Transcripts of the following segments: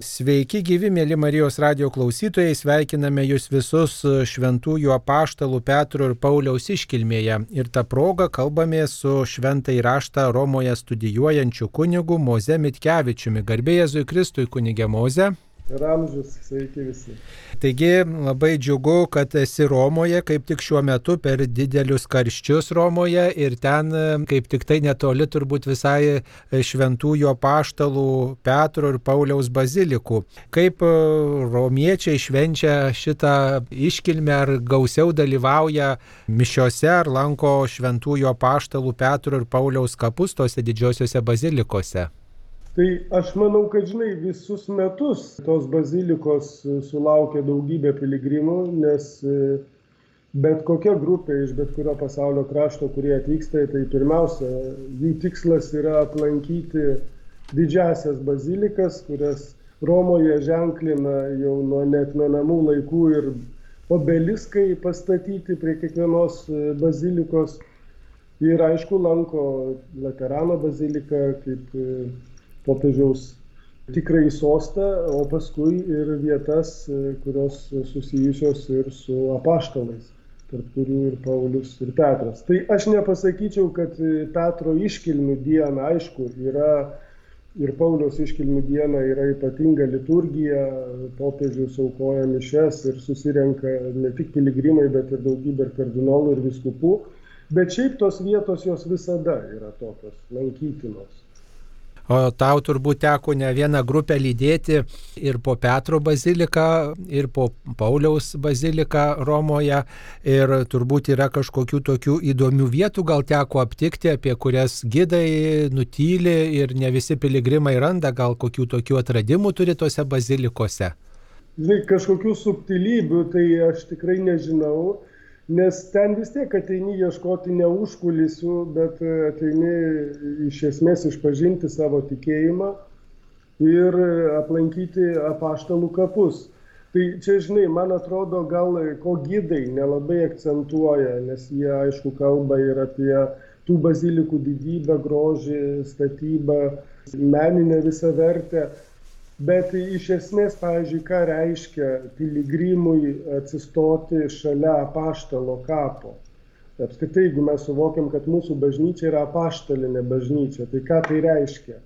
Sveiki gyvi, mėly Marijos radio klausytojai, sveikiname jūs visus šventųjų apaštalų Petro ir Pauliaus iškilmėje. Ir tą progą kalbame su šventai raštą Romoje studijuojančiu kunigu Moze Mitkevičiumi. Garbėjai Jėzui Kristui kunigė Moze ir amžius, sveiki visi. Taigi labai džiugu, kad esi Romoje, kaip tik šiuo metu per didelius karščius Romoje ir ten kaip tik tai netoli turbūt visai šventųjų paštalų Petro ir Pauliaus bazilikų. Kaip e, romiečiai švenčia šitą iškilmę, ar gausiau dalyvauja mišiose, ar lanko šventųjų paštalų Petro ir Pauliaus kapus tose didžiosiuose bazilikose? Tai aš manau, kad žinai, visus metus tos bazilikos sulaukia daugybė piligrimų, nes e, bet kokia grupė iš bet kurio pasaulio krašto, kurie atvyksta, tai pirmiausia, jų tikslas yra aplankyti didžiasias bazilikas, kurias Romoje ženklina jau nuo netmenamų laikų ir obeliskai pastatyti prie kiekvienos e, bazilikos. Ir aišku, lanko Laterano baziliką kaip e, popiežiaus tikrąjį sostą, o paskui ir vietas, e, kurios susijusios ir su apaštalais, tarp kurių ir Paulius ir Petras. Tai aš nepasakyčiau, kad e, Petro iškilmių diena, aišku, yra ir Pauliaus iškilmių diena yra ypatinga liturgija, popiežius aukoja mišes ir susirenka ne tik piligrimai, bet ir daugybė ir kardinolų ir viskupų. Bet šiaip tos vietos jos visada yra tokios lankytinos. O tau turbūt teko ne vieną grupę lydėti ir po Petro baziliką, ir po Pauliaus baziliką Romoje. Ir turbūt yra kažkokių tokių įdomių vietų, gal teko aptikti, apie kurias gidai nutyli ir ne visi piligrimai randa, gal kokių tokių atradimų turi tose bazilikose. Žinai, kažkokių subtilybių tai aš tikrai nežinau nes ten vis tiek ateini ieškoti ne užkulisių, bet e, ateini iš esmės išpažinti savo tikėjimą ir aplankyti apaštalų kapus. Tai čia, žinai, man atrodo, gal ko gydai nelabai akcentuoja, nes jie, aišku, kalba ir apie tų bazilikų didybę, grožį, statybą, meninę visą vertę, Bet iš esmės, pavyzdžiui, ką reiškia piligrimui atsistoti šalia apaštalo kapo. Apskritai, jeigu mes suvokiam, kad mūsų bažnyčia yra apaštalinė bažnyčia, tai ką tai reiškia?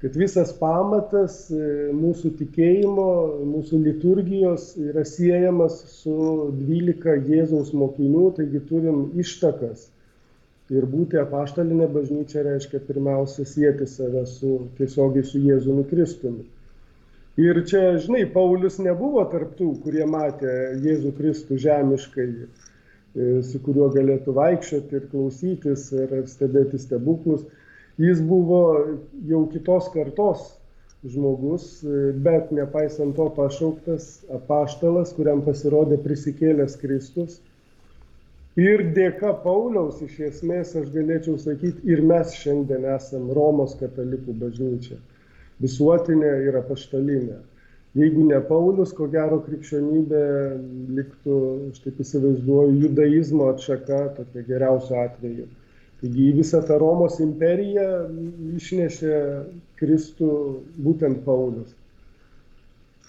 Kad visas pamatas e, mūsų tikėjimo, mūsų liturgijos yra siejamas su 12 Jėzaus mokinių, taigi turim ištakas. Ir būti apaštalinė bažnyčia reiškia pirmiausia sieti save su, tiesiogiai su Jėzumi Kristumi. Ir čia, žinai, Paulius nebuvo tarptų, kurie matė Jėzų Kristų žemiškai, e, su kuriuo galėtų vaikščioti ir klausytis ir stebėti stebuklus. Jis buvo jau kitos kartos žmogus, e, bet nepaisant to pašauktas apaštalas, kuriam pasirodė prisikėlęs Kristus. Ir dėka Pauliaus iš esmės aš galėčiau sakyti, ir mes šiandien esame Romos katalikų bažnyčia visuotinė ir apaštalinė. Jeigu ne Paulius, ko gero krikščionybė liktų, aš taip įsivaizduoju, judaizmo atšaka, tokia geriausiu atveju. Taigi į visą tą Romos imperiją išnešė Kristų būtent Paulius.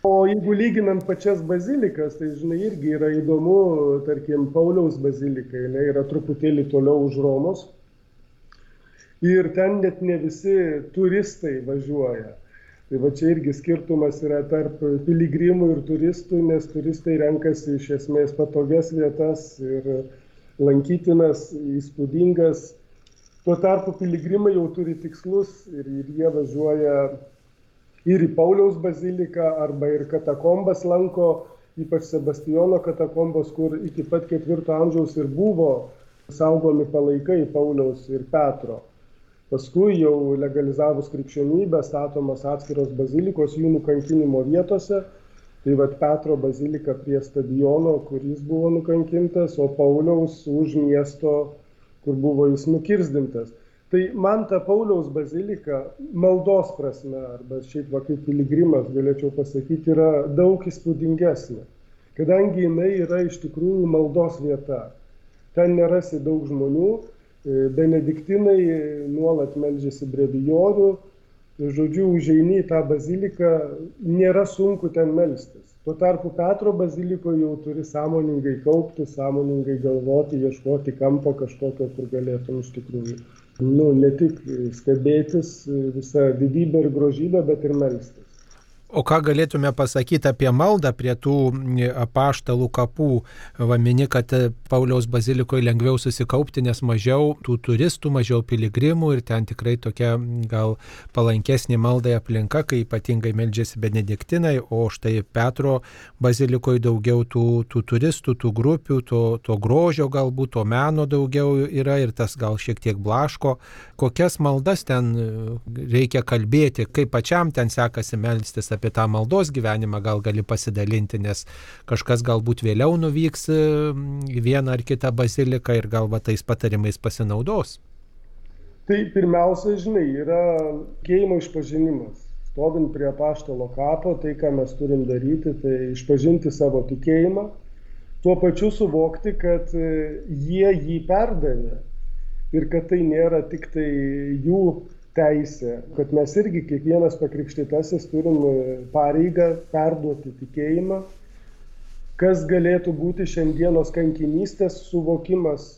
O jeigu lyginant pačias bazilikas, tai žinai, irgi yra įdomu, tarkim, Pauliaus bazilika, jinai yra truputėlį toliau už Romos. Ir ten net ne visi turistai važiuoja. Tai va čia irgi skirtumas yra tarp piligrimų ir turistų, nes turistai renkasi iš esmės patogias vietas ir lankytinas, įspūdingas. Tuo tarpu piligrimai jau turi tikslus ir, ir jie važiuoja ir į Pauliaus baziliką arba ir katakombas lanko, ypač Sebastijono katakombos, kur iki pat ketvirto amžiaus ir buvo saugomi palaikai Pauliaus ir Petro. Paskui jau legalizavus krikščionybę statomos atskiros bazilikos jų nukankinimo vietose. Tai vad Petro bazilika prie stadiono, kur jis buvo nukankintas, o Pauliaus už miesto, kur buvo jis nukirzdintas. Tai man ta Pauliaus bazilika maldos prasme, arba šiaip va kaip piligrimas galėčiau pasakyti, yra daug įspūdingesnė. Kadangi jinai yra iš tikrųjų maldos vieta. Ten nerasi daug žmonių, benediktinai nuolat melžiasi brevijorių, žodžiu, užeini į tą baziliką, nėra sunku ten melstis. Tuo tarpu Petro bazilikoje jau turi sąmoningai kaupti, sąmoningai galvoti, ieškoti kampo kažkokio, kur galėtum iš tikrųjų, nu, ne tik stebėtis visą didybę ir grožybę, bet ir melstis. O ką galėtume pasakyti apie maldą prie tų apaštalų kapų? Vamini, kad e, Pauliaus bazilikoje lengviau susikaupti, nes mažiau tų turistų, mažiau piligrimų ir ten tikrai tokia gal palankesnė maldai aplinka, kai ypatingai meldžiasi benediktinai, o štai Petro bazilikoje daugiau tų, tų turistų, tų grupių, to, to grožio galbūt, to meno daugiau yra ir tas gal šiek tiek blaško. Kokias maldas ten e, reikia kalbėti, kaip pačiam ten sekasi melstis apie tą maldos gyvenimą gal gali pasidalinti, nes kažkas galbūt vėliau nuvyks e, į vieną ar kitą baziliką ir gal va tais patarimais pasinaudos. Tai pirmiausia, žinai, yra keimo išpažinimas. Stovint prie paštalo kapo, tai ką mes turim daryti, tai išpažinti savo tikėjimą, tuo pačiu suvokti, kad e, jie jį perdavė ir kad tai nėra tik tai jų teisė, kad mes irgi kiekvienas pakrikštytasis turim e, pareigą perduoti tikėjimą, kas galėtų būti šiandienos kankinystės suvokimas,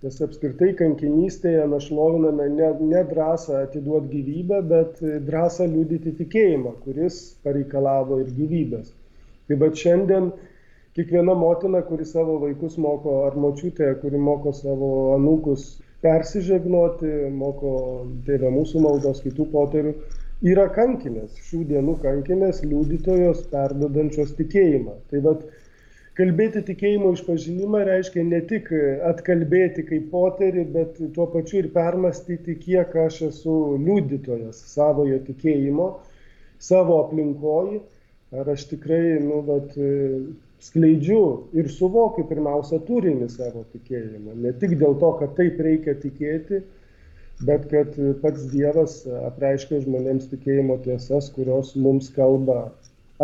nes apskritai kankinystėje mes šloviname ne, ne drąsą atiduoti gyvybę, bet drąsą liudyti tikėjimą, kuris pareikalavo ir gyvybės. Tai bet šiandien kiekviena motina, kuri savo vaikus moko, ar močiutė, kuri moko savo anūkus persižegnoti, moko tėvė mūsų maldos kitų poterių, yra kankinės, šių dienų kankinės, liudytojos, perdodančios tikėjimą. Tai vad, kalbėti tikėjimo išpažinimą reiškia ne tik atkalbėti kaip poterį, bet tuo pačiu ir permastyti, kiek aš esu liudytojas savojo tikėjimo, savo aplinkoji, ar aš tikrai, nu, bet skleidžiu ir suvokiu pirmiausia turinį savo tikėjimo. Ne tik dėl to, kad taip reikia tikėti, bet kad pats Dievas apreiškia žmonėms tikėjimo tiesas, kurios mums kalba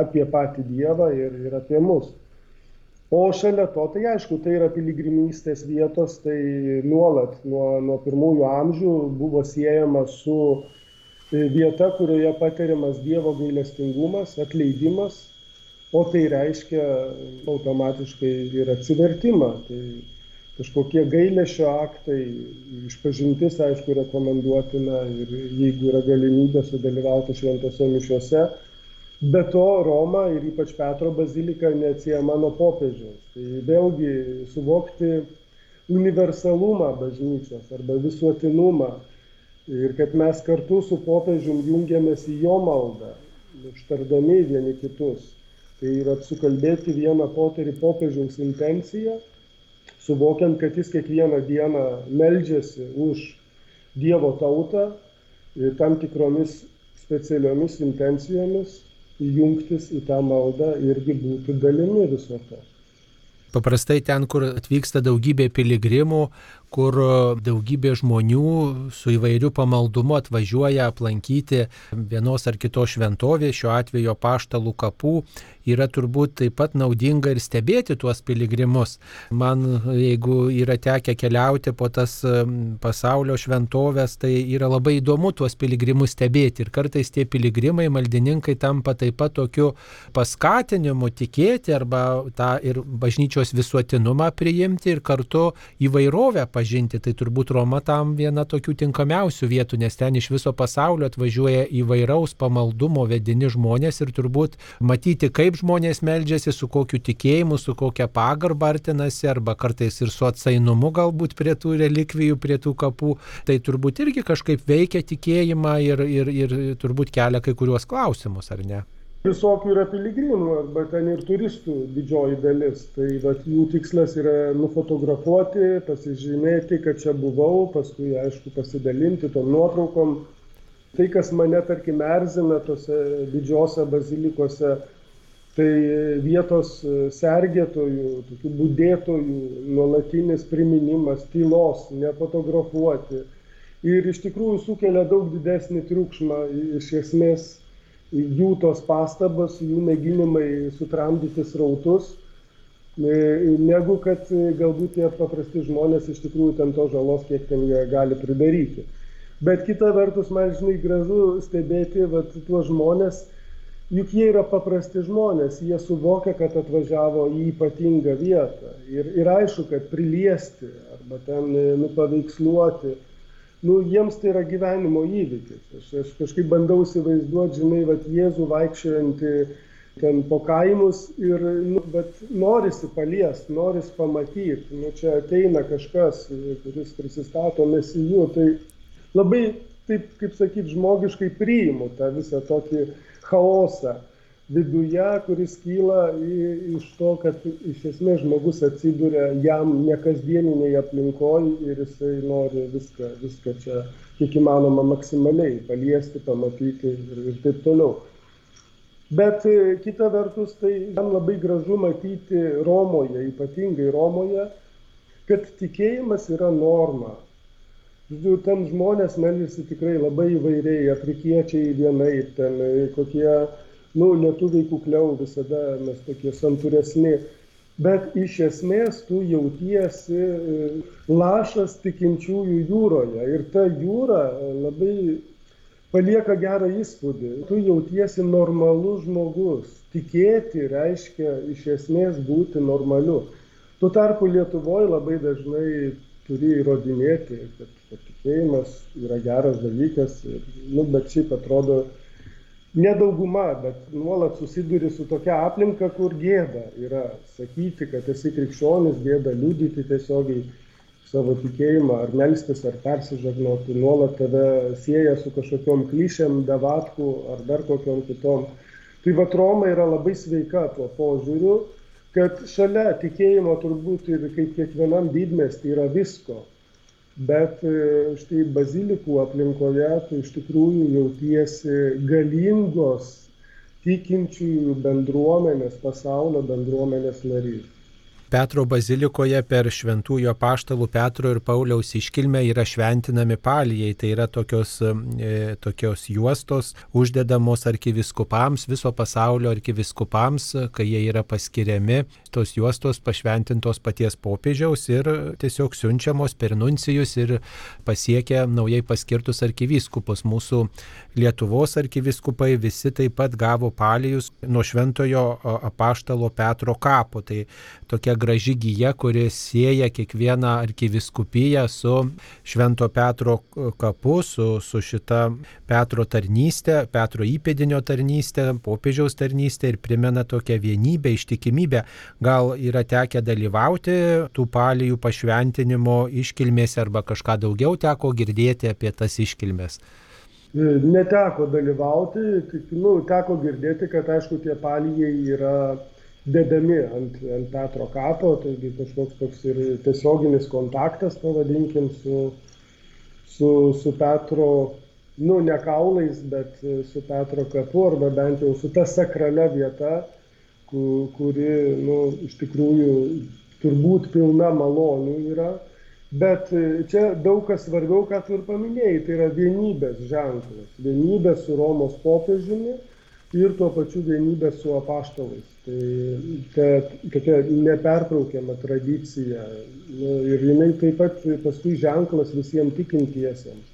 apie patį Dievą ir, ir apie mus. O šalia to, tai aišku, tai yra piligrimystės vietos, tai nuolat nuo, nuo pirmųjų amžių buvo siejama su vieta, kurioje patiriamas Dievo gailestingumas, atleidimas, o tai reiškia automatiškai ir atsivertimą. Tai kažkokie gailėšio aktai, išpažintis, aišku, rekomenduotina ir jeigu yra galimybė sudalyvauti šventose mišiuose. Be to, Roma ir ypač Petro bazilika neatsiejama nuo popiežiaus. Tai vėlgi suvokti universalumą bažnyčios arba visuotinumą ir kad mes kartu su popiežium jungiamės į jo maldą, ištardami vieni kitus. Tai yra sukalbėti vieną poterį popiežiaus intenciją, suvokiant, kad jis kiekvieną dieną meldžiasi už Dievo tautą tam tikromis specialiomis intencijomis jungtis į tą maldą irgi būti dalimi viso to. Paprastai ten, kur atvyksta daugybė piligrimų, kur daugybė žmonių su įvairiu pamaldumu atvažiuoja aplankyti vienos ar kitos šventovės, šiuo atveju paštalų kapų, yra turbūt taip pat naudinga ir stebėti tuos piligrimus. Man, jeigu yra tekę keliauti po tas pasaulio šventovės, tai yra labai įdomu tuos piligrimus stebėti. Ir kartais tie piligrimai, maldininkai tampa taip pat tokiu paskatinimu tikėti arba tą ir bažnyčios visuotinumą priimti ir kartu įvairovę pažinti pažinti, tai turbūt Roma tam viena tokių tinkamiausių vietų, nes ten iš viso pasaulio atvažiuoja įvairaus pamaldumo vedini žmonės ir turbūt matyti, kaip žmonės meldžiasi, su kokiu tikėjimu, su kokia pagarba artinasi, arba kartais ir su atsainumu galbūt prie tų relikvijų, prie tų kapų, tai turbūt irgi kažkaip veikia tikėjimą ir, ir, ir turbūt kelia kai kuriuos klausimus, ar ne? Visokių yra piligrimų arba ten ir turistų didžioji dalis. Tai vat, jų tikslas yra nufotografuoti, pasižymėti, kad čia buvau, paskui, aišku, pasidalinti tom nuotraukom. Tai, kas mane, tarkim, erzina tose didžiose bazilikose, tai vietos sergėtojų, tokių būdėtojų, nuolatinis priminimas, tylos, nefotografuoti. Ir iš tikrųjų sukelia daug didesnį triukšmą iš esmės jų tos pastabos, jų mėginimai sutramdyti srautus, e, negu kad e, galbūt tie paprasti žmonės iš tikrųjų ten to žalos, kiek ten jie gali pridaryti. Bet kita vertus, man žinai gražu stebėti vat, tuos žmonės, juk jie yra paprasti žmonės, jie suvokia, kad atvažiavo į ypatingą vietą. Ir, ir aišku, kad priliesti arba ten nupaveiksluoti, nu, jiems tai yra gyvenimo įvykis. Aš, aš kažkaip bandau įsivaizduoti, žinai, vat, Jėzų vaikščiojantį ten po kaimus ir, nu, bet norisi paliesti, norisi pamatyti, nu, čia ateina kažkas, kuris prisistato mesijų, tai labai, taip kaip sakyti, žmogiškai priimu tą visą tokį chaosą viduje, kuris kyla iš to, kad iš esmės žmogus atsiduria jam nekasdieniniai aplinkoje ir jisai nori viską, viską čia kiek įmanoma maksimaliai paliesti, pamatyti ir, ir taip toliau. Bet e, kita vertus, tai man labai gražu matyti Romoje, ypatingai Romoje, kad tikėjimas yra norma. Žodžiu, ten žmonės melžiasi tikrai labai įvairiai, afrikiečiai vienaip, ten e, kokie, nu, lietuviai kukliau, visada mes tokie santūresni. Bet iš esmės tu jautiesi e, lašas tikinčiųjų jūroje. Ir ta jūra labai palieka gerą įspūdį. Tu jautiesi normalus žmogus. Tikėti reiškia iš esmės būti normaliu. Tuo tarpu Lietuvoje labai dažnai turi įrodinėti, kad tikėjimas yra geras dalykas, ir, nu, bet šiaip atrodo nedauguma, bet nuolat susiduri su tokia aplinka, kur gėda yra sakyti, kad esi krikščionis, gėda liūdyti tiesiogiai savo tikėjimą, ar melstis, ar persižagnoti, nuolat tave sieja su kažkokiam klišėm, davatkų ar dar kokiam kitom. Tai va Roma yra labai sveika tuo požiūriu, kad šalia tikėjimo turbūt ir kaip kiekvienam didmestį yra visko. Bet e, štai bazilikų aplinkoje tu iš tikrųjų jautiesi galingos tikinčiųjų bendruomenės, pasaulio bendruomenės narys. Petro bazilikoje per šventųjų paštalų Petro ir Pauliaus iškilmę yra šventinami palijai. Tai yra tokios, e, tokios juostos uždedamos arkiviskupams, viso pasaulio arkiviskupams, kai jie yra paskiriami. Tos juostos pašventintos paties popiežiaus ir tiesiog siunčiamos per nuncijus ir pasiekia naujai paskirtus arkiviskupus. Mūsų Lietuvos arkiviskupai visi taip pat gavo palijus nuo šventojo apaštalo Petro kapo. Tai tokia graži gyja, kuri sieja kiekvieną arkiviskupiją su Švento Petro kapu, su, su šita Petro tarnystė, Petro įpėdinio tarnystė, popiežiaus tarnystė ir primena tokią vienybę, ištikimybę. Gal yra tekę dalyvauti tų palijų pašventinimo iškilmėse arba kažką daugiau teko girdėti apie tas iškilmės? Neteko dalyvauti, tik, nu, teko girdėti, kad aišku tie palijai yra dedami ant, ant Petro kapo, taigi kažkoks toks ir tiesioginis kontaktas, pavadinkim, su, su, su Petro, nu, ne kaulais, bet su Petro kapu, arba bent jau su ta sakralia vieta, kuri, nu, iš tikrųjų turbūt pilna malonių yra. Bet čia daug kas svarbiau, ką tu ir paminėjai, tai yra vienybės ženklas. Vienybė su Romos popiežiumi ir tuo pačiu vienybė su apaštalais. Tai ta tokia nepertraukiama tradicija nu, ir jinai taip pat paskui ženklas visiems tikintiesiems,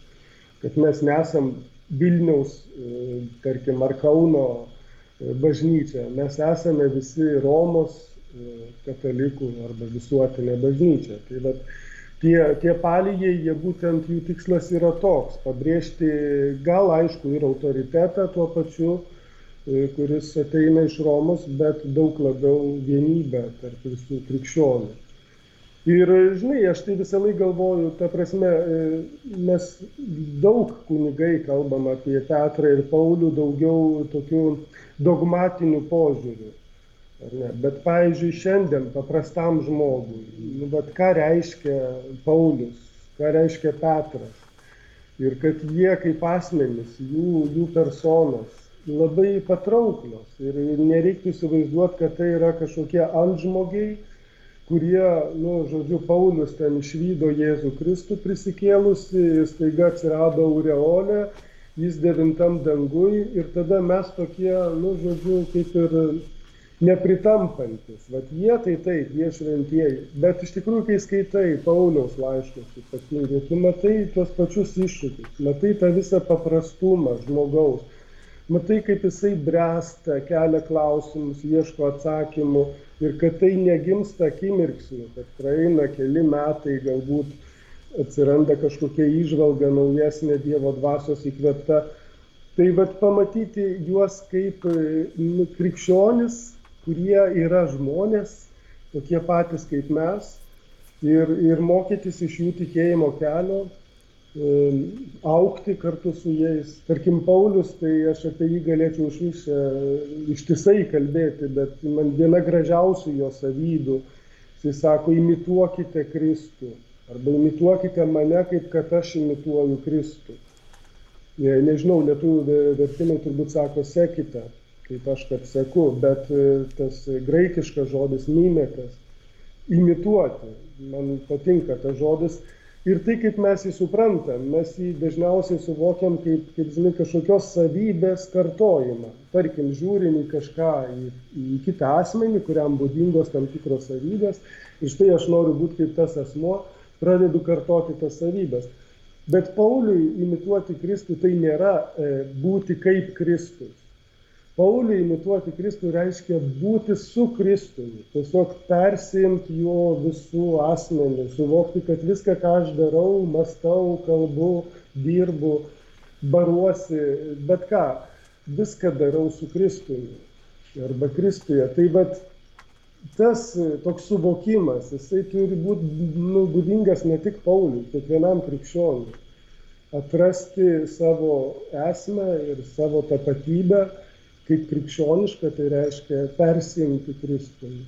kad mes nesam Vilniaus, e, tarkim, ar Kauno e, bažnyčia, mes esame visi Romos e, katalikų arba visuotinė bažnyčia. Tai vat, tie, tie palygiai, jie būtent jų tikslas yra toks - pabrėžti gal aišku ir autoritetą tuo pačiu, kuris ateina iš Romos, bet daug labiau vienybę tarp visų krikščionių. Ir, žinai, aš tai visą laiką galvoju, ta prasme, e, mes daug kunigai kalbam apie Petrą ir Paulių, daugiau tokių dogmatinių požiūrių. Bet, pavyzdžiui, šiandien paprastam žmogui, nu, bet ką reiškia Paulius, ką reiškia Petras. Ir kad jie kaip asmenys, jų, jų personos, labai patrauklios. Ir nereiktų įsivaizduoti, kad tai yra kažkokie antžmogiai, kurie, nu, žodžiu, Paulius ten išvydo Jėzų Kristų prisikėlusi, staiga atsirado aureolė, jis devintam dangui ir tada mes tokie, nu, žodžiu, kaip ir nepritampantis. Vat jie tai taip, jie šventieji. Bet iš tikrųjų, kai skaitai Pauliaus laiškus, ypatingai, tu matai tuos pačius iššūkius, matai tą visą paprastumą žmogaus, matai, kaip jisai bręsta, kelia klausimus, ieško atsakymų ir kad tai negimsta akimirksniu, kad praeina keli metai, galbūt atsiranda kažkokia išvalga naujesnė Dievo dvasios įkvėpta. Tai vad pamatyti juos kaip nu, krikščionis, kurie yra žmonės, tokie patys kaip mes, ir, ir mokytis iš jų tikėjimo kelio, aukti kartu su jais. Tarkim, Paulius, tai aš apie jį galėčiau iš vis ištisai kalbėti, bet man viena gražiausių jo savybių, jis sako, imituokite Kristų. Arba imituokite mane, kaip kad aš imituoju Kristų. Nežinau, lietuvių vertimai turbūt sako, sekite kaip aš kad seku, bet e, tas graikiškas žodis mimekas, imituoti, man patinka tas žodis. Ir tai, kaip mes jį suprantam, mes jį dažniausiai suvokiam kaip, kaip žinai, kažkokios savybės kartojimą. Tarkim, žiūrim į kažką, į, į kitą asmenį, kuriam būdingos tam tikros savybės, ir štai aš noriu būti kaip tas asmo, pradedu kartoti tas savybės. Bet Pauliui imituoti Kristų tai nėra e, būti kaip Kristus. Pauliui imituoti Kristų reiškia būti su Kristumi, tiesiog persiimti jo visų asmenį, suvokti, kad viską, ką aš darau, mastau, kalbu, dirbu, baruosi, bet ką, viską darau su Kristumi arba Kristuje. Tai bet tas toks suvokimas, jisai turi būti nu, būdingas ne tik Pauliui, kiekvienam krikščioniui. Atrasti savo esmę ir savo tapatybę kaip krikščioniška, tai reiškia persijimti Kristumi.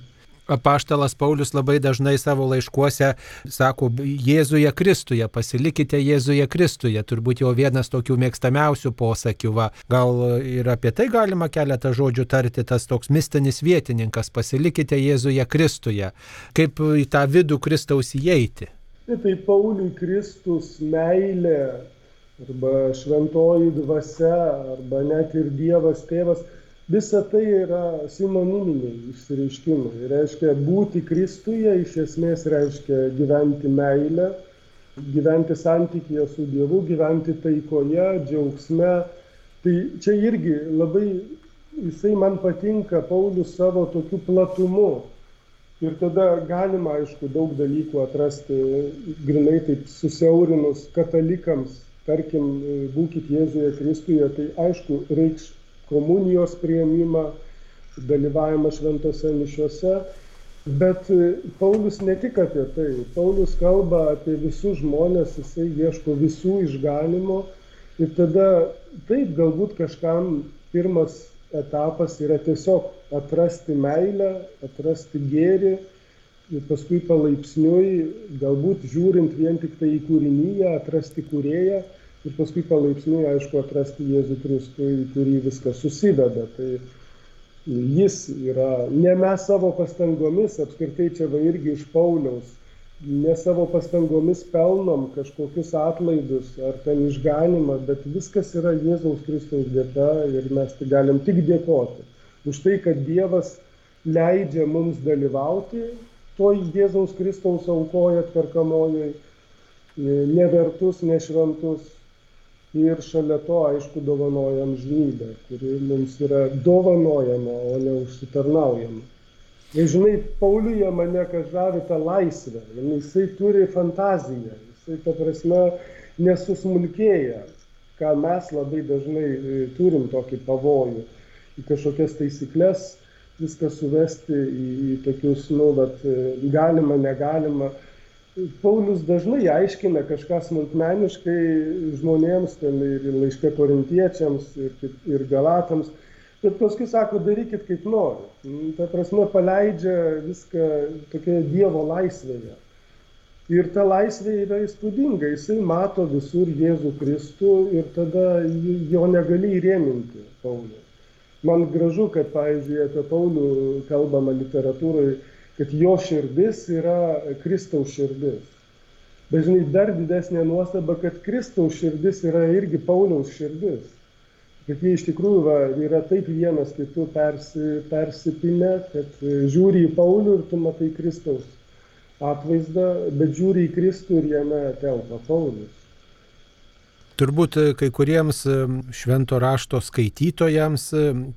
Apaštalas Paulius labai dažnai savo laiškuose sako, Jėzuje Kristuje, pasilikite Jėzuje Kristuje, turbūt jau vienas tokių mėgstamiausių posakių. Va. Gal ir apie tai galima keletą žodžių tarti, tas toks mistinis vietininkas, pasilikite Jėzuje Kristuje. Kaip į tą vidų Kristaus įeiti? Tai Pauliui Kristus meilė arba šventoji dvasia, arba net ir Dievas tėvas, visa tai yra sinoniminiai išsireiškimai. Reiškia būti Kristuje, iš esmės reiškia gyventi meilę, gyventi santykėje su Dievu, gyventi taikoje, džiaugsme. Tai čia irgi labai, jisai man patinka Paulius savo tokiu platumu. Ir tada galima, aišku, daug dalykų atrasti, grinai taip susiaurinus katalikams, tarkim, būkit Jėzuje Kristuje, tai aišku, reikš komunijos prieimimą, dalyvavimą šventose mišiuose. Bet Paulius ne tik apie tai. Paulius kalba apie visus žmonės, jisai ieško visų išganimo. Ir tada taip galbūt kažkam pirmas etapas yra tiesiog atrasti meilę, atrasti gėrį ir paskui palaipsniui, galbūt žiūrint vien tik tai į kūrinyje, atrasti kūrėją ir paskui palaipsniui, aišku, atrasti Jėzų Kristų, į kurį viskas susideda. Tai jis yra ne mes savo pastangomis, apskritai čia va irgi iš Pauliaus, ne savo pastangomis pelnom kažkokius atlaidus ar ten išganimą, bet viskas yra Jėzaus Kristaus dėka ir mes tai galim tik dėkoti už tai, kad Dievas leidžia mums dalyvauti toj Jėzaus Kristaus aukoje atperkamojoj, nevertus, nešventus, ir šalia to, aišku, dovanoja amžinybę, kuri mums yra dovanojama, o ne užsitarnaujama. Ir žinai, Pauliuje mane kas žavi tą laisvę, jisai turi fantaziją, jisai ta prasme nesusmulkėja, ką mes labai dažnai e, turim tokį pavojų, į kažkokias taisyklės viską suvesti į, į tokius, nu, bet galima, negalima. Paulius dažnai aiškina kažką smulkmeniškai žmonėms, ten ir laiškė korintiečiams, ir, ir galatams, bet paskui sako, darykit kaip nori. Nu, ta prasme, paleidžia viską tokioje Dievo laisvėje. Ir ta laisvė yra įspūdinga, jisai mato visur Jėzų Kristų ir tada jo negali įrėminti Paulių. Man gražu, kad, pavyzdžiui, apie Paulių kalbama literatūroje kad jo širdis yra Kristaus širdis. Bet žinai, dar didesnė nuostaba, kad Kristaus širdis yra irgi Pauliaus širdis. bet jie iš tikrųjų va, yra taip vienas kitu persi, persipinę, kad e, žiūri į Paulių ir tu matai Kristaus atvaizdą, bet žiūri į Kristų ir jame telpa Paulius. Turbūt e, kai kuriems e, švento rašto skaitytojams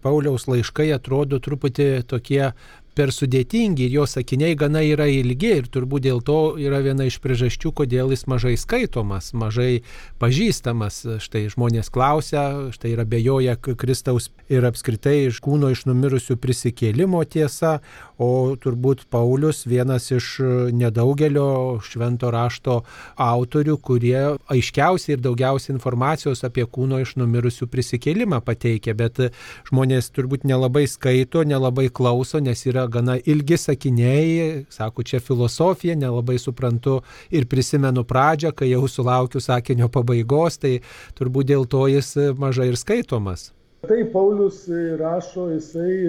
Pauliaus laiškai atrodo truputį tokie per sudėtingi ir jo sakiniai gana yra ilgi ir turbūt dėl to yra viena iš priežasčių, kodėl jis mažai skaitomas, mažai pažįstamas. Štai žmonės klausia, štai yra bejoja Kristaus ir apskritai iš kūno iš numirusių prisikėlimo tiesa, o turbūt Paulius vienas iš nedaugelio švento rašto autorių, kurie aiškiausiai ir daugiausiai informacijos apie kūno iš numirusių prisikėlimą pateikia, bet žmonės turbūt nelabai skaito, nelabai klauso, nes yra gana ilgi sakiniai, sako, čia filosofija, nelabai suprantu ir prisimenu pradžią, kai jau sulaukiu sakinio pabaigos, tai turbūt dėl to jis mažai ir skaitomas. Taip, Paulius rašo, jisai,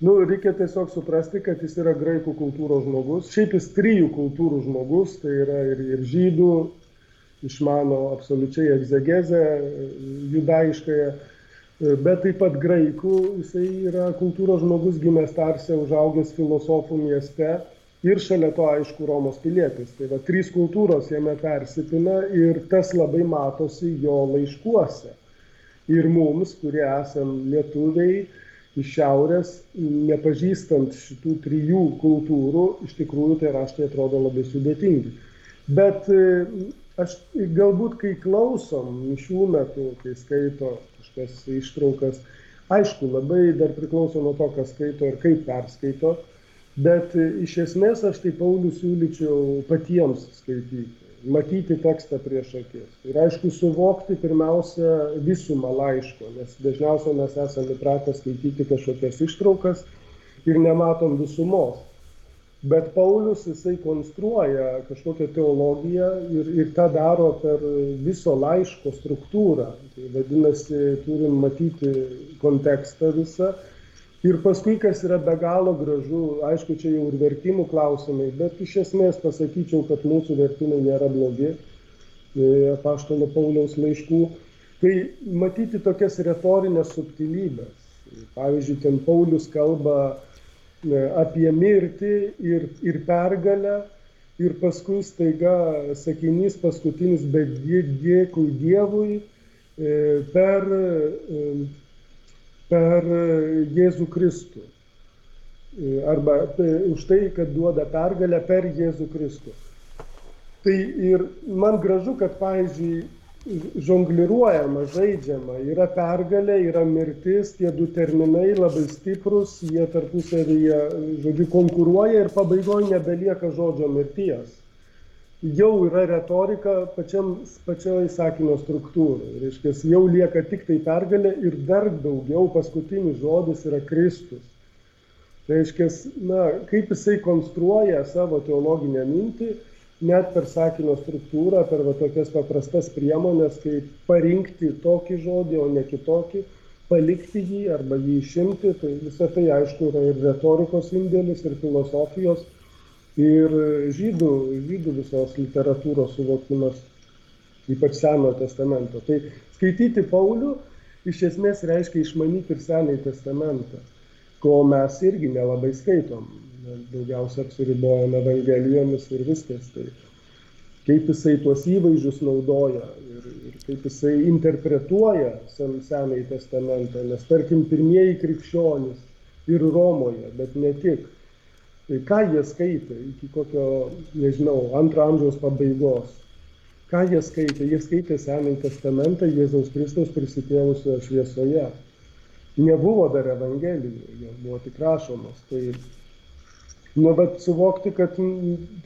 nu, reikia tiesiog suprasti, kad jis yra graikų kultūros žmogus, šiaip jis trijų kultūrų žmogus, tai yra ir, ir žydų, išmano absoliučiai egzegezę judaiškąją bet taip pat graikų, jisai yra kultūros žmogus gimęs Tarse, užaugęs filosofų mieste ir šalia to, aišku, Romos pilietis. Tai va, trys kultūros jame persipina ir tas labai matosi jo laiškuose. Ir mums, kurie esam lietuviai iš šiaurės, nepažįstant šitų trijų kultūrų, iš tikrųjų tai raštai atrodo labai sudėtingi. Bet aš galbūt, kai klausom šių metų, kai skaito kažkokias ištraukas. Aišku, labai dar priklauso nuo to, kas skaito ir kaip perskaito, bet iš esmės aš tai Paulių siūlyčiau patiems skaityti, matyti tekstą prieš akis. Ir aišku, suvokti pirmiausia visumą laiško, nes dažniausiai mes esame įpratę skaityti kažkokias ištraukas ir nematom visumos. Bet Paulius jisai konstruoja kažkokią teologiją ir, ir tą daro per viso laiško struktūrą. Tai vadinasi, turim matyti kontekstą visą. Ir paskui, kas yra be galo gražu, aišku, čia jau ir vertimų klausimai, bet iš esmės pasakyčiau, kad mūsų vertimai nėra blogi, e, apaštalo Pauliaus laiškų. Tai matyti tokias retorinės subtilybės. Pavyzdžiui, ten Paulius kalba apie mirtį ir, ir pergalę. Ir paskui staiga sakinys paskutinis, bet dėkui Dievui e, per, e, per Jėzų Kristų. Arba už tai, kad duoda pergalę per Jėzų Kristų. Tai ir man gražu, kad, pavyzdžiui, žongliruojama, žaidžiama. Yra pergalė, yra mirtis, tie du terminai labai stiprus, jie tarpusavyje, žodžiu, konkuruoja ir pabaigoje nebelieka žodžio mirties. Jau yra retorika pačiam, pačioj sakinio struktūrai. Reiškia, jau lieka tik tai pergalė ir dar daugiau paskutinis žodis yra Kristus. Reiškia, na, kaip jisai konstruoja savo teologinę mintį, net per sakinio struktūrą, per va, tokias paprastas priemonės, kaip parinkti tokį žodį, o ne kitokį, palikti jį arba jį išimti, tai visą tai aišku yra ir retorikos indėlis, ir filosofijos, ir žydų, žydų visos literatūros suvokimas, ypač Senojo testamento. Tai skaityti Paulių iš esmės reiškia išmanyti ir Senąjį testamentą, ko mes irgi nelabai skaitom daugiausia apsiribojame Evangelijomis ir viskas. Tai kaip jisai tuos įvaizdžius naudoja ir, ir kaip jisai interpretuoja sen, Senąjį testamentą, nes tarkim pirmieji krikščionys ir Romoje, bet ne tik. Tai ką jie skaitė iki kokio, nežinau, antro amžiaus pabaigos. Ką jie skaitė? Jie skaitė Senąjį testamentą Jėzaus Kristaus prisikėlusio šviesoje. Nebuvo dar Evangelijų, jie buvo tik rašomos. Tai Nu, bet suvokti, kad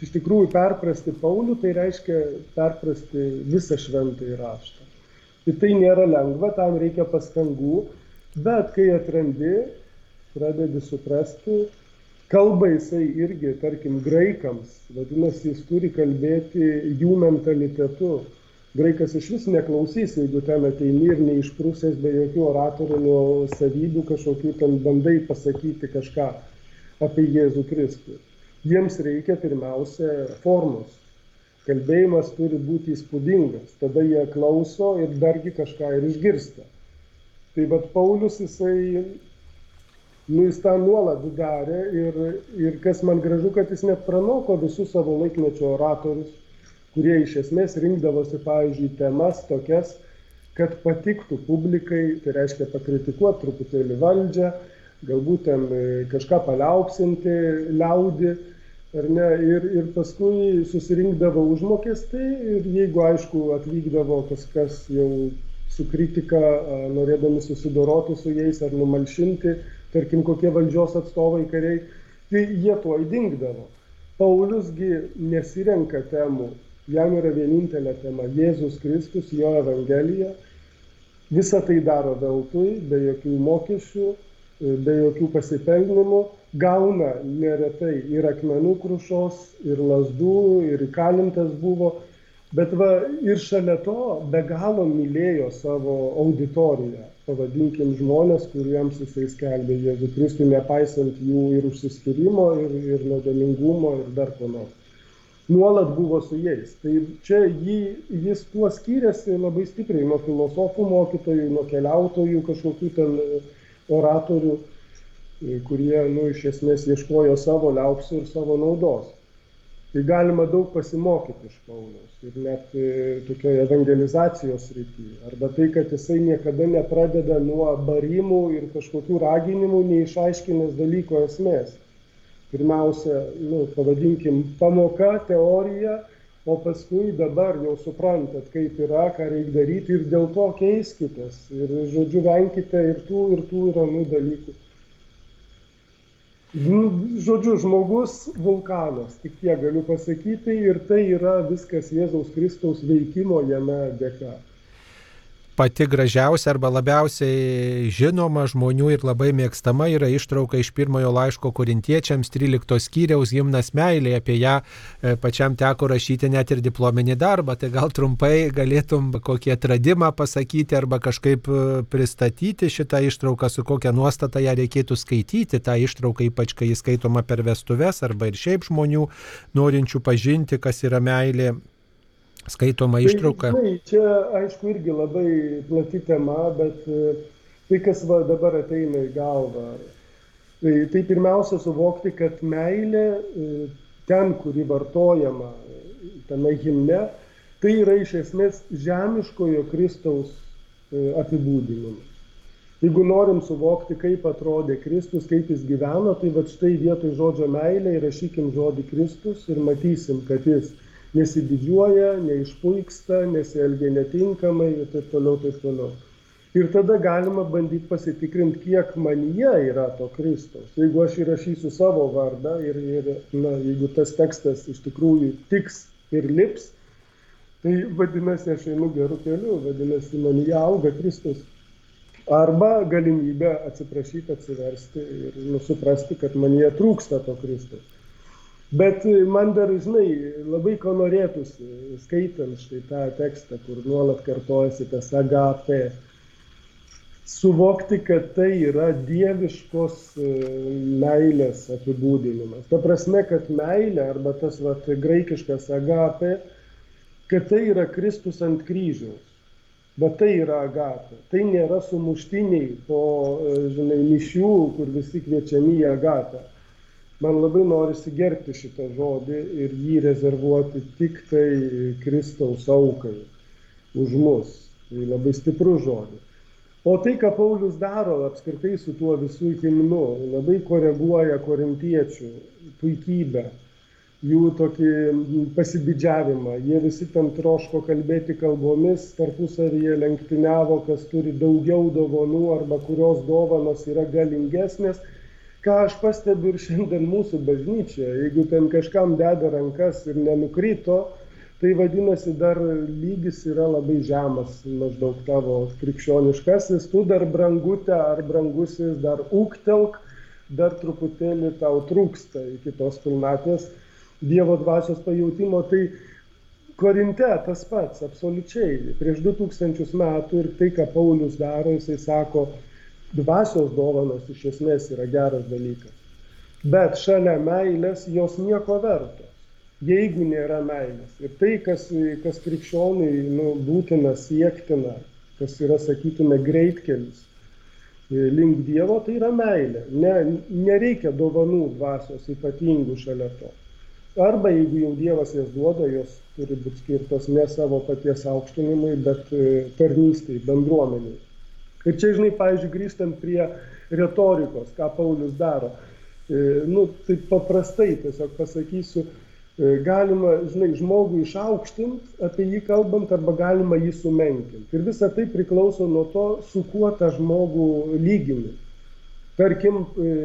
iš tikrųjų perprasti Paulių, tai reiškia perprasti visą šventąjį raštą. Ir tai nėra lengva, tam reikia pastangų, bet kai atrandi, pradedi suprasti, kalba jisai irgi, tarkim, graikams, vadinasi, jis turi kalbėti jų mentalitetu. Graikas iš vis neklausys, jeigu ten ateini ir neišprūsęs be jokių oratorinių savybių kažkokių ten bandai pasakyti kažką apie Jėzų Kristų. Jiems reikia pirmiausia formos. Kalbėjimas turi būti įspūdingas, tada jie klauso ir dargi kažką ir išgirsta. Tai vad Paulius jisai, nu jis tą nuolat darė ir, ir kas man gražu, kad jis net pranoko visus savo laikmečio oratorius, kurie iš esmės rinkdavosi, pavyzdžiui, temas tokias, kad patiktų publikai, tai reiškia pakritikuoti truputėlį valdžią, galbūt ten e, kažką paliaupsinti liaudį, ar ne, ir, ir paskui susirinkdavo užmokestį ir jeigu, aišku, atvykdavo kažkas jau su kritika, norėdami susidoroti su jais ar numalšinti, tarkim, kokie valdžios atstovai kariai, tai jie tuo įdingdavo. Pauliusgi nesirenka temų, jam yra vienintelė tema - Jėzus Kristus, jo Evangelija. Visą tai daro veltui, be jokių mokesčių, be jokių pasipelnimų, gauna neretai ir akmenų krušos, ir lasdų, ir įkalintas buvo, bet va ir šalia to be galo mylėjo savo auditoriją, pavadinkim žmonės, kuriems jisai skelbė Jėzų Kristų, nepaisant jų ir užsiskirimo, ir, ir nuodėmingumo, ir dar ko nors. Nuolat buvo su jais. Tai čia jį, jis tuo skyrėsi labai stipriai nuo filosofų mokytojų, nuo keliautojų, kažkokių ten oratorių, e, kurie nu, iš esmės ieškojo savo liaupsų ir savo naudos. Tai galima daug pasimokyti iš Pauliaus ir net e, tokioje evangelizacijos rytyje. Arba tai, kad jisai niekada nepradeda nuo barimų ir kažkokių raginimų, neišaiškinęs dalyko esmės. Pirmiausia, nu, pavadinkim, pamoka, teorija, o paskui dabar jau suprantat, kaip yra, ką reikia daryti ir dėl to keiskitės. Ir, žodžiu, venkite ir tų, ir tų ir anų dalykų. Nu, žodžiu, žmogus vulkanas, tik tiek galiu pasakyti, ir tai yra viskas Jėzaus Kristaus veikimo jame dėka pati gražiausia arba labiausiai žinoma žmonių ir labai mėgstama yra ištrauka iš pirmojo laiško korintiečiams 13 skyriaus gimnas meilė, apie ją e, pačiam teko rašyti net ir diplominį darbą, tai gal trumpai galėtum kokį atradimą pasakyti arba kažkaip e, pristatyti šitą ištrauką, su kokia nuostata ją reikėtų skaityti, tą ištrauką ypač kai įskaitoma per vestuves arba ir šiaip žmonių norinčių pažinti, kas yra meilė skaitoma ištrauka. Tai, tai čia, aišku, irgi labai plati tema, bet e, tai, kas va, dabar ateina į galvą, tai, tai pirmiausia suvokti, kad meilė e, ten, kuri vartojama tame himne, tai yra iš esmės žemiškojo Kristaus e, apibūdinimas. Jeigu norim suvokti, kaip atrodė Kristus, kaip jis gyveno, tai va štai vietoj žodžio meilė įrašykim žodį Kristus ir matysim, kad jis nesididžiuoja, neišpuiksta, nesielgia netinkamai ir taip toliau, taip toliau. Ir tada galima bandyti pasitikrinti, kiek manyje yra to Kristaus. Jeigu aš įrašysiu savo vardą ir, ir na, jeigu tas tekstas iš tikrųjų tiks ir lips, tai vadinasi, aš einu gerų kelių, vadinasi, manyje auga Kristus. Arba galimybė atsiprašyti, atsiversti ir nusuprasti, kad manyje trūksta to Kristaus. Bet man dar, žinai, labai ko norėtųsi, skaitant štai tą tekstą, kur nuolat kartojasi tas agape, suvokti, kad tai yra dieviškos e, meilės apibūdinimas. Ta prasme, kad meilė arba tas vat, graikiškas agape, kad tai yra Kristus ant kryžiaus. Bet tai yra agata. Tai nėra sumuštiniai po, e, žinai, mišių, kur visi kviečiami į agatą man labai norisi gerbti šitą žodį ir jį rezervuoti tik tai Kristaus aukai už mus. Tai labai stiprus žodis. O tai, ką Paulius daro apskritai su tuo visų himnu, labai koreguoja korintiečių puikybę, jų tokį pasididžiavimą. Jie visi ten troško kalbėti kalbomis, tarpusavyje lenktyniavo, kas turi daugiau dovanų arba kurios dovanos yra galingesnės ką aš pastebiu ir šiandien mūsų bažnyčioje, jeigu ten kažkam deda rankas ir nenukrito, tai vadinasi dar lygis yra labai žemas, maždaug tavo krikščioniškasis, tu dar brangutė ar brangusis dar ūktelk, dar truputėlį tau trūksta iki tos pilnatės Dievo dvasios pajūtimo. Tai Korinte tas pats, absoliučiai. Prieš 2000 metų ir tai, ką Paulius daro, jisai sako, dvasios dovanos iš esmės yra geras dalykas. Bet šalia meilės jos nieko vertos, jeigu nėra meilės. Ir tai, kas, kas krikščioniai nu, būtina siektina, kas yra, sakytume, greitkelis, link Dievo, tai yra meilė. Ne, nereikia dovanų dvasios ypatingų šalia to. Arba jeigu jau Dievas jas duoda, jos turi būti skirtos ne savo paties aukštinimui, bet e, tarnystai, bendruomeniai. Ir čia, žinai, pavyzdžiui, grįžtant prie retorikos, ką Paulius daro. E, nu, tai paprastai tiesiog pasakysiu, e, galima, žinai, žmogų išaukštinti, apie jį kalbant, arba galima jį sumenkinti. Ir visa tai priklauso nuo to, su kuo tą žmogų lygini. Tarkim,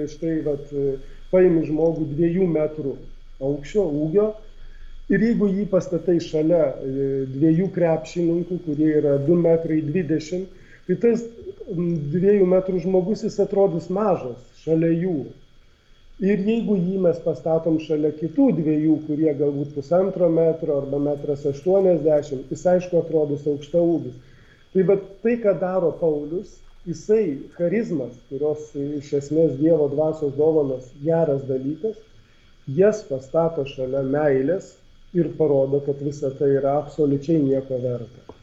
štai, vat, paimi žmogų dviejų metrų aukščio, ūgio. Ir jeigu jį pastatai šalia e, dviejų krepšininkų, kurie yra 2,20 m, tai tas 2 m žmogus jis atrodys mažas šalia jų. Ir jeigu jį mes pastatom šalia kitų dviejų, kurie galbūt pusantro metro arba metras 80, jis aišku atrodys aukšta ūgis. Tai bet tai, ką daro Paulius, jisai charizmas, kurios iš esmės Dievo dvasios dovanas geras dalykas, jas pastato šalia meilės ir parodo, kad visa tai yra absoliučiai nieko verta.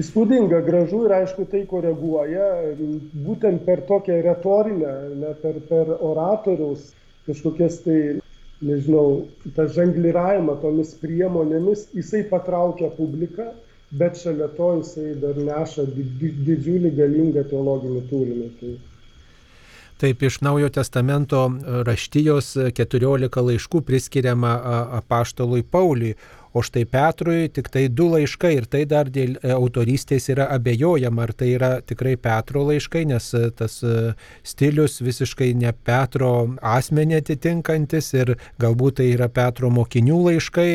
Įspūdinga, gražu ir aišku tai koreguoja, būtent per tokią retorinę, ne, per, per oratoriaus kažkokias tai, nežinau, tą žengliravimą tomis priemonėmis, jisai patraukia publiką, bet šalia to jisai dar neša didžiulį galingą teologinį turinį. Tai Taip iš Naujo testamento raštijos 14 laiškų priskiriama apaštalui Pauliui, o štai Petrui tik tai du laiškai ir tai dar dėl e, autorystės yra abejojama, ar tai yra tikrai Petro laiškai, nes e, tas e, stilius visiškai ne Petro asmenį atitinkantis ir galbūt tai yra Petro mokinių laiškai,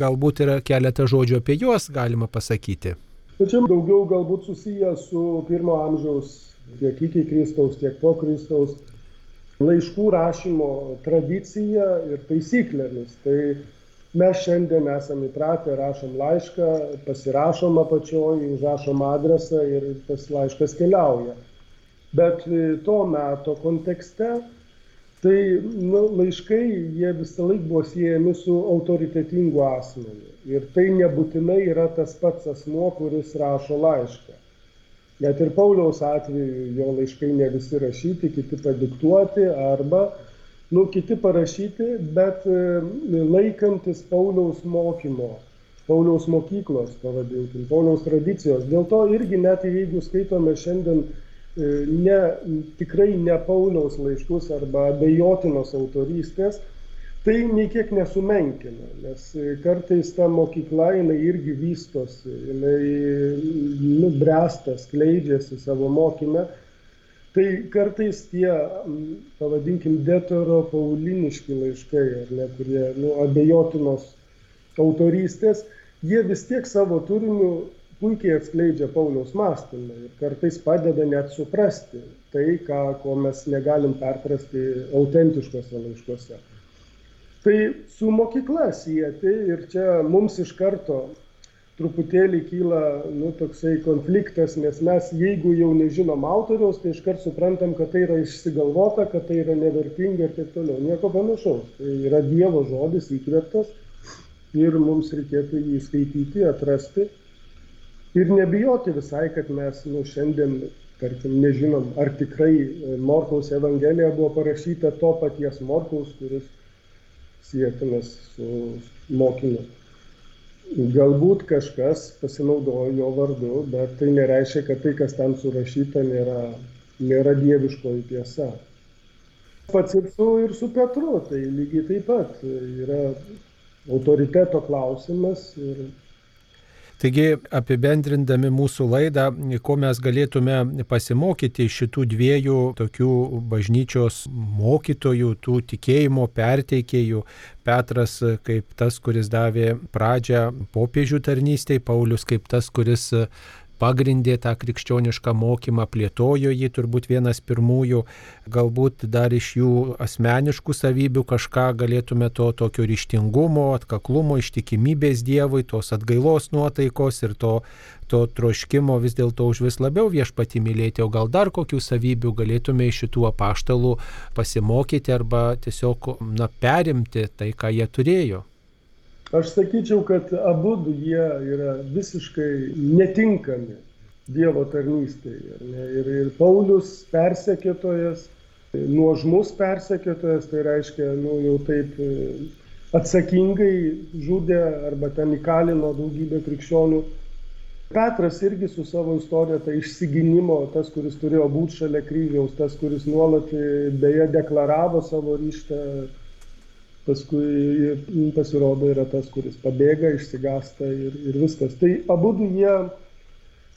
galbūt yra keletą žodžių apie juos galima pasakyti. Tačiau daugiau galbūt susiję su pirmo amžiaus tiek iki Kristaus, tiek po Kristaus laiškų rašymo tradicija ir taisyklėmis. Tai mes šiandien esame įpratę, rašom laišką, pasirašom apačioj, užrašom adresą ir tas laiškas keliauja. Bet to meto kontekste, tai nu, laiškai jie visą laiką buvo siejami su autoritetingu asmeniu. Ir tai nebūtinai yra tas pats asmo, kuris rašo laišką. Net ir Pauliaus atveju jo laiškai ne visi rašyti, kiti padiktuoti arba, nu, kiti parašyti, bet e, laikantis Pauliaus mokymo, Pauliaus mokyklos, pavadinkim, Pauliaus tradicijos. Dėl to irgi net jeigu skaitome šiandien e, ne, tikrai ne Pauliaus laiškus arba abejotinos autorystės, tai nei kiek nesumenkina, nes kartais ta mokykla, jinai irgi vystosi, jinai nubręsta, skleidžiasi savo mokymę. Tai kartais tie, pavadinkim, detoro pauliniški laiškai, ar ne, kurie nu, abejotinos autorystės, jie vis tiek savo turiniu puikiai atskleidžia Pauliaus mąstymą ir kartais padeda net suprasti tai, ką, ko mes negalim perprasti autentiškose laiškuose. Tai su mokykla sieti ir čia mums iš karto truputėlį kyla nu, toksai konfliktas, nes mes jeigu jau nežinom autoriaus, tai iškart suprantam, kad tai yra išsigalvota, kad tai yra nevertinga ir taip toliau. Nieko panašaus. Tai yra Dievo žodis įkvėptas ir mums reikėtų jį skaityti, atrasti ir nebijoti visai, kad mes nu, šiandien, tarkim, nežinom, ar tikrai Morkaus Evangelija buvo parašyta to paties Morkaus, kuris sietinas su mokiniu. Galbūt kažkas pasinaudojo jo vardu, bet tai nereiškia, kad tai, kas ten surašyta, nėra, nėra dieviškoji tiesa. Pats ir su, ir su Petru, tai lygiai taip pat yra autoriteto klausimas ir Taigi, apibendrindami mūsų laidą, ko mes galėtume pasimokyti iš šitų dviejų tokių bažnyčios mokytojų, tų tikėjimo perteikėjų, Petras kaip tas, kuris davė pradžią popiežių tarnystėje, Paulius kaip tas, kuris pagrindė tą krikščionišką mokymą, plėtojo jį turbūt vienas pirmųjų, galbūt dar iš jų asmeniškų savybių kažką galėtume to tokio ryštingumo, atkaklumo, ištikimybės Dievui, tos atgailos nuotaikos ir to, to troškimo vis dėlto už vis labiau viešpati mylėti, o gal dar kokių savybių galėtume iš šitų apaštalų pasimokyti arba tiesiog na, perimti tai, ką jie turėjo. Aš sakyčiau, kad abu jie yra visiškai netinkami Dievo tarnystėje. Ir, ir Paulius persekėtojas, nuožmus persekėtojas, tai reiškia, nu, jau taip e, atsakingai žudė arba ten įkalino daugybę krikščionių. Petras irgi su savo istorija, tai išsiginimo, tas, kuris turėjo būti šalia kryžiaus, tas, kuris nuolat e, beje deklaravo savo ryštą paskui pasirodo yra tas, kuris pabėga, išsigasta ir, ir viskas. Tai abu jie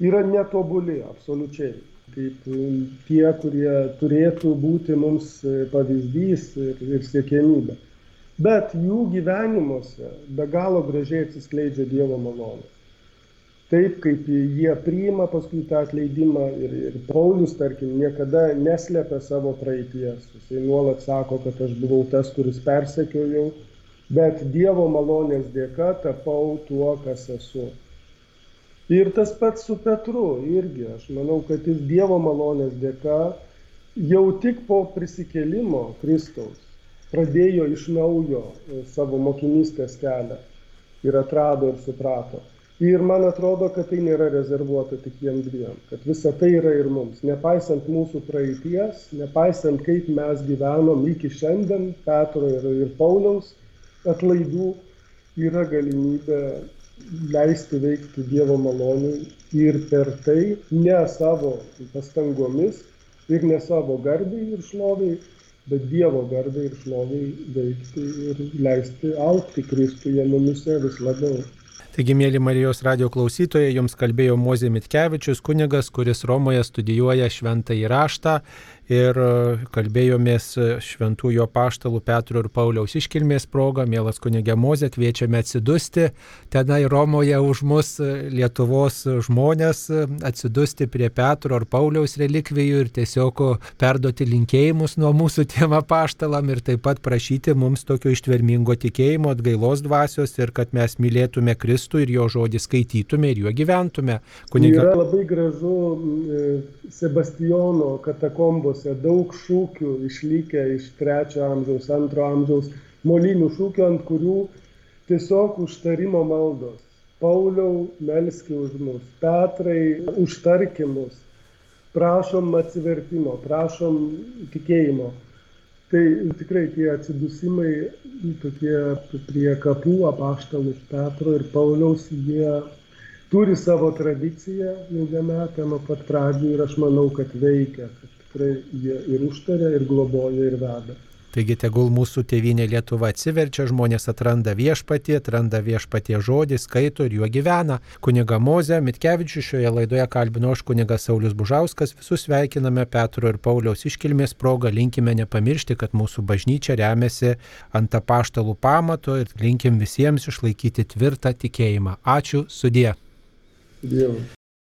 yra netobuli, absoliučiai. Kaip tie, kurie turėtų būti mums pavyzdys ir, ir siekiamybė. Bet jų gyvenimuose be galo gražiai atsiskleidžia Dievo malonė taip kaip jie priima paskui tą atleidimą ir, ir Paulius, tarkim, niekada neslepia savo praeities. Jisai nuolat sako, kad aš buvau tas, kuris persekiojau, bet Dievo malonės dėka tapau tuo, kas esu. Ir tas pats su Petru irgi, aš manau, kad jis Dievo malonės dėka jau tik po prisikėlimo Kristaus pradėjo iš naujo savo mokinystės kelią ir atrado ir suprato Ir man atrodo, kad tai nėra rezervuota tik jiem dviem, kad visa tai yra ir mums. Nepaisant mūsų praeities, nepaisant kaip mes gyvenom iki šiandien, Petro ir, ir Pauliaus atlaidų, yra galimybė leisti veikti Dievo malonį ir per tai ne savo pastangomis ir ne savo garbiai ir šloviai, bet Dievo garbiai ir šloviai veikti ir leisti aukti Kristuje mumise vis labiau. Taigi, mėly Marijos radio klausytojai, jums kalbėjo Mozė Mitkevičius, kunigas, kuris Romoje studijuoja šventą įraštą ir e, kalbėjomės šventųjų paštalų Petro ir Pauliaus iškilmės proga. Mielas kunigė Mozė, kviečiame atsidusti tenai Romoje už mus e, Lietuvos žmonės, e, atsidusti prie Petro ar Pauliaus relikvijų ir tiesiog perduoti linkėjimus nuo mūsų tiem paštalam ir taip pat prašyti mums tokio ištvermingo tikėjimo, atgailos dvasios ir kad mes mylėtume Kristų ir jo žodį skaitytume ir juo gyventume. Kuniga... Yra labai gražu Sebastijono katakombos maldos daug šūkių išlikę iš trečio amžiaus, antro amžiaus, molinių šūkių, ant kurių tiesiog užtarimo maldos. Pauliau, melski už mus, Petrai, užtarkimus, prašom atsivertimo, prašom tikėjimo. Tai tikrai tie atsidusimai tokie prie kapų apaštalų Petro ir Pauliaus, jie turi savo tradiciją ilgametę nuo pat pradžių ir aš manau, kad veikia, kad tikrai jie ir užtaria, ir globoja, ir veda. Taigi tegul mūsų tėvynė Lietuva atsiverčia, žmonės atranda viešpatį, atranda viešpatie žodį, skaito ir juo gyvena. Kuniga Moze, Mitkevičių šioje laidoje kalbino aš kunigas Saulis Bužauskas, visus sveikiname Petro ir Pauliaus iškilmės progą, linkime nepamiršti, kad mūsų bažnyčia remiasi ant apaštalų pamato ir linkim visiems išlaikyti tvirtą tikėjimą. Ačiū, sudie. Dievu.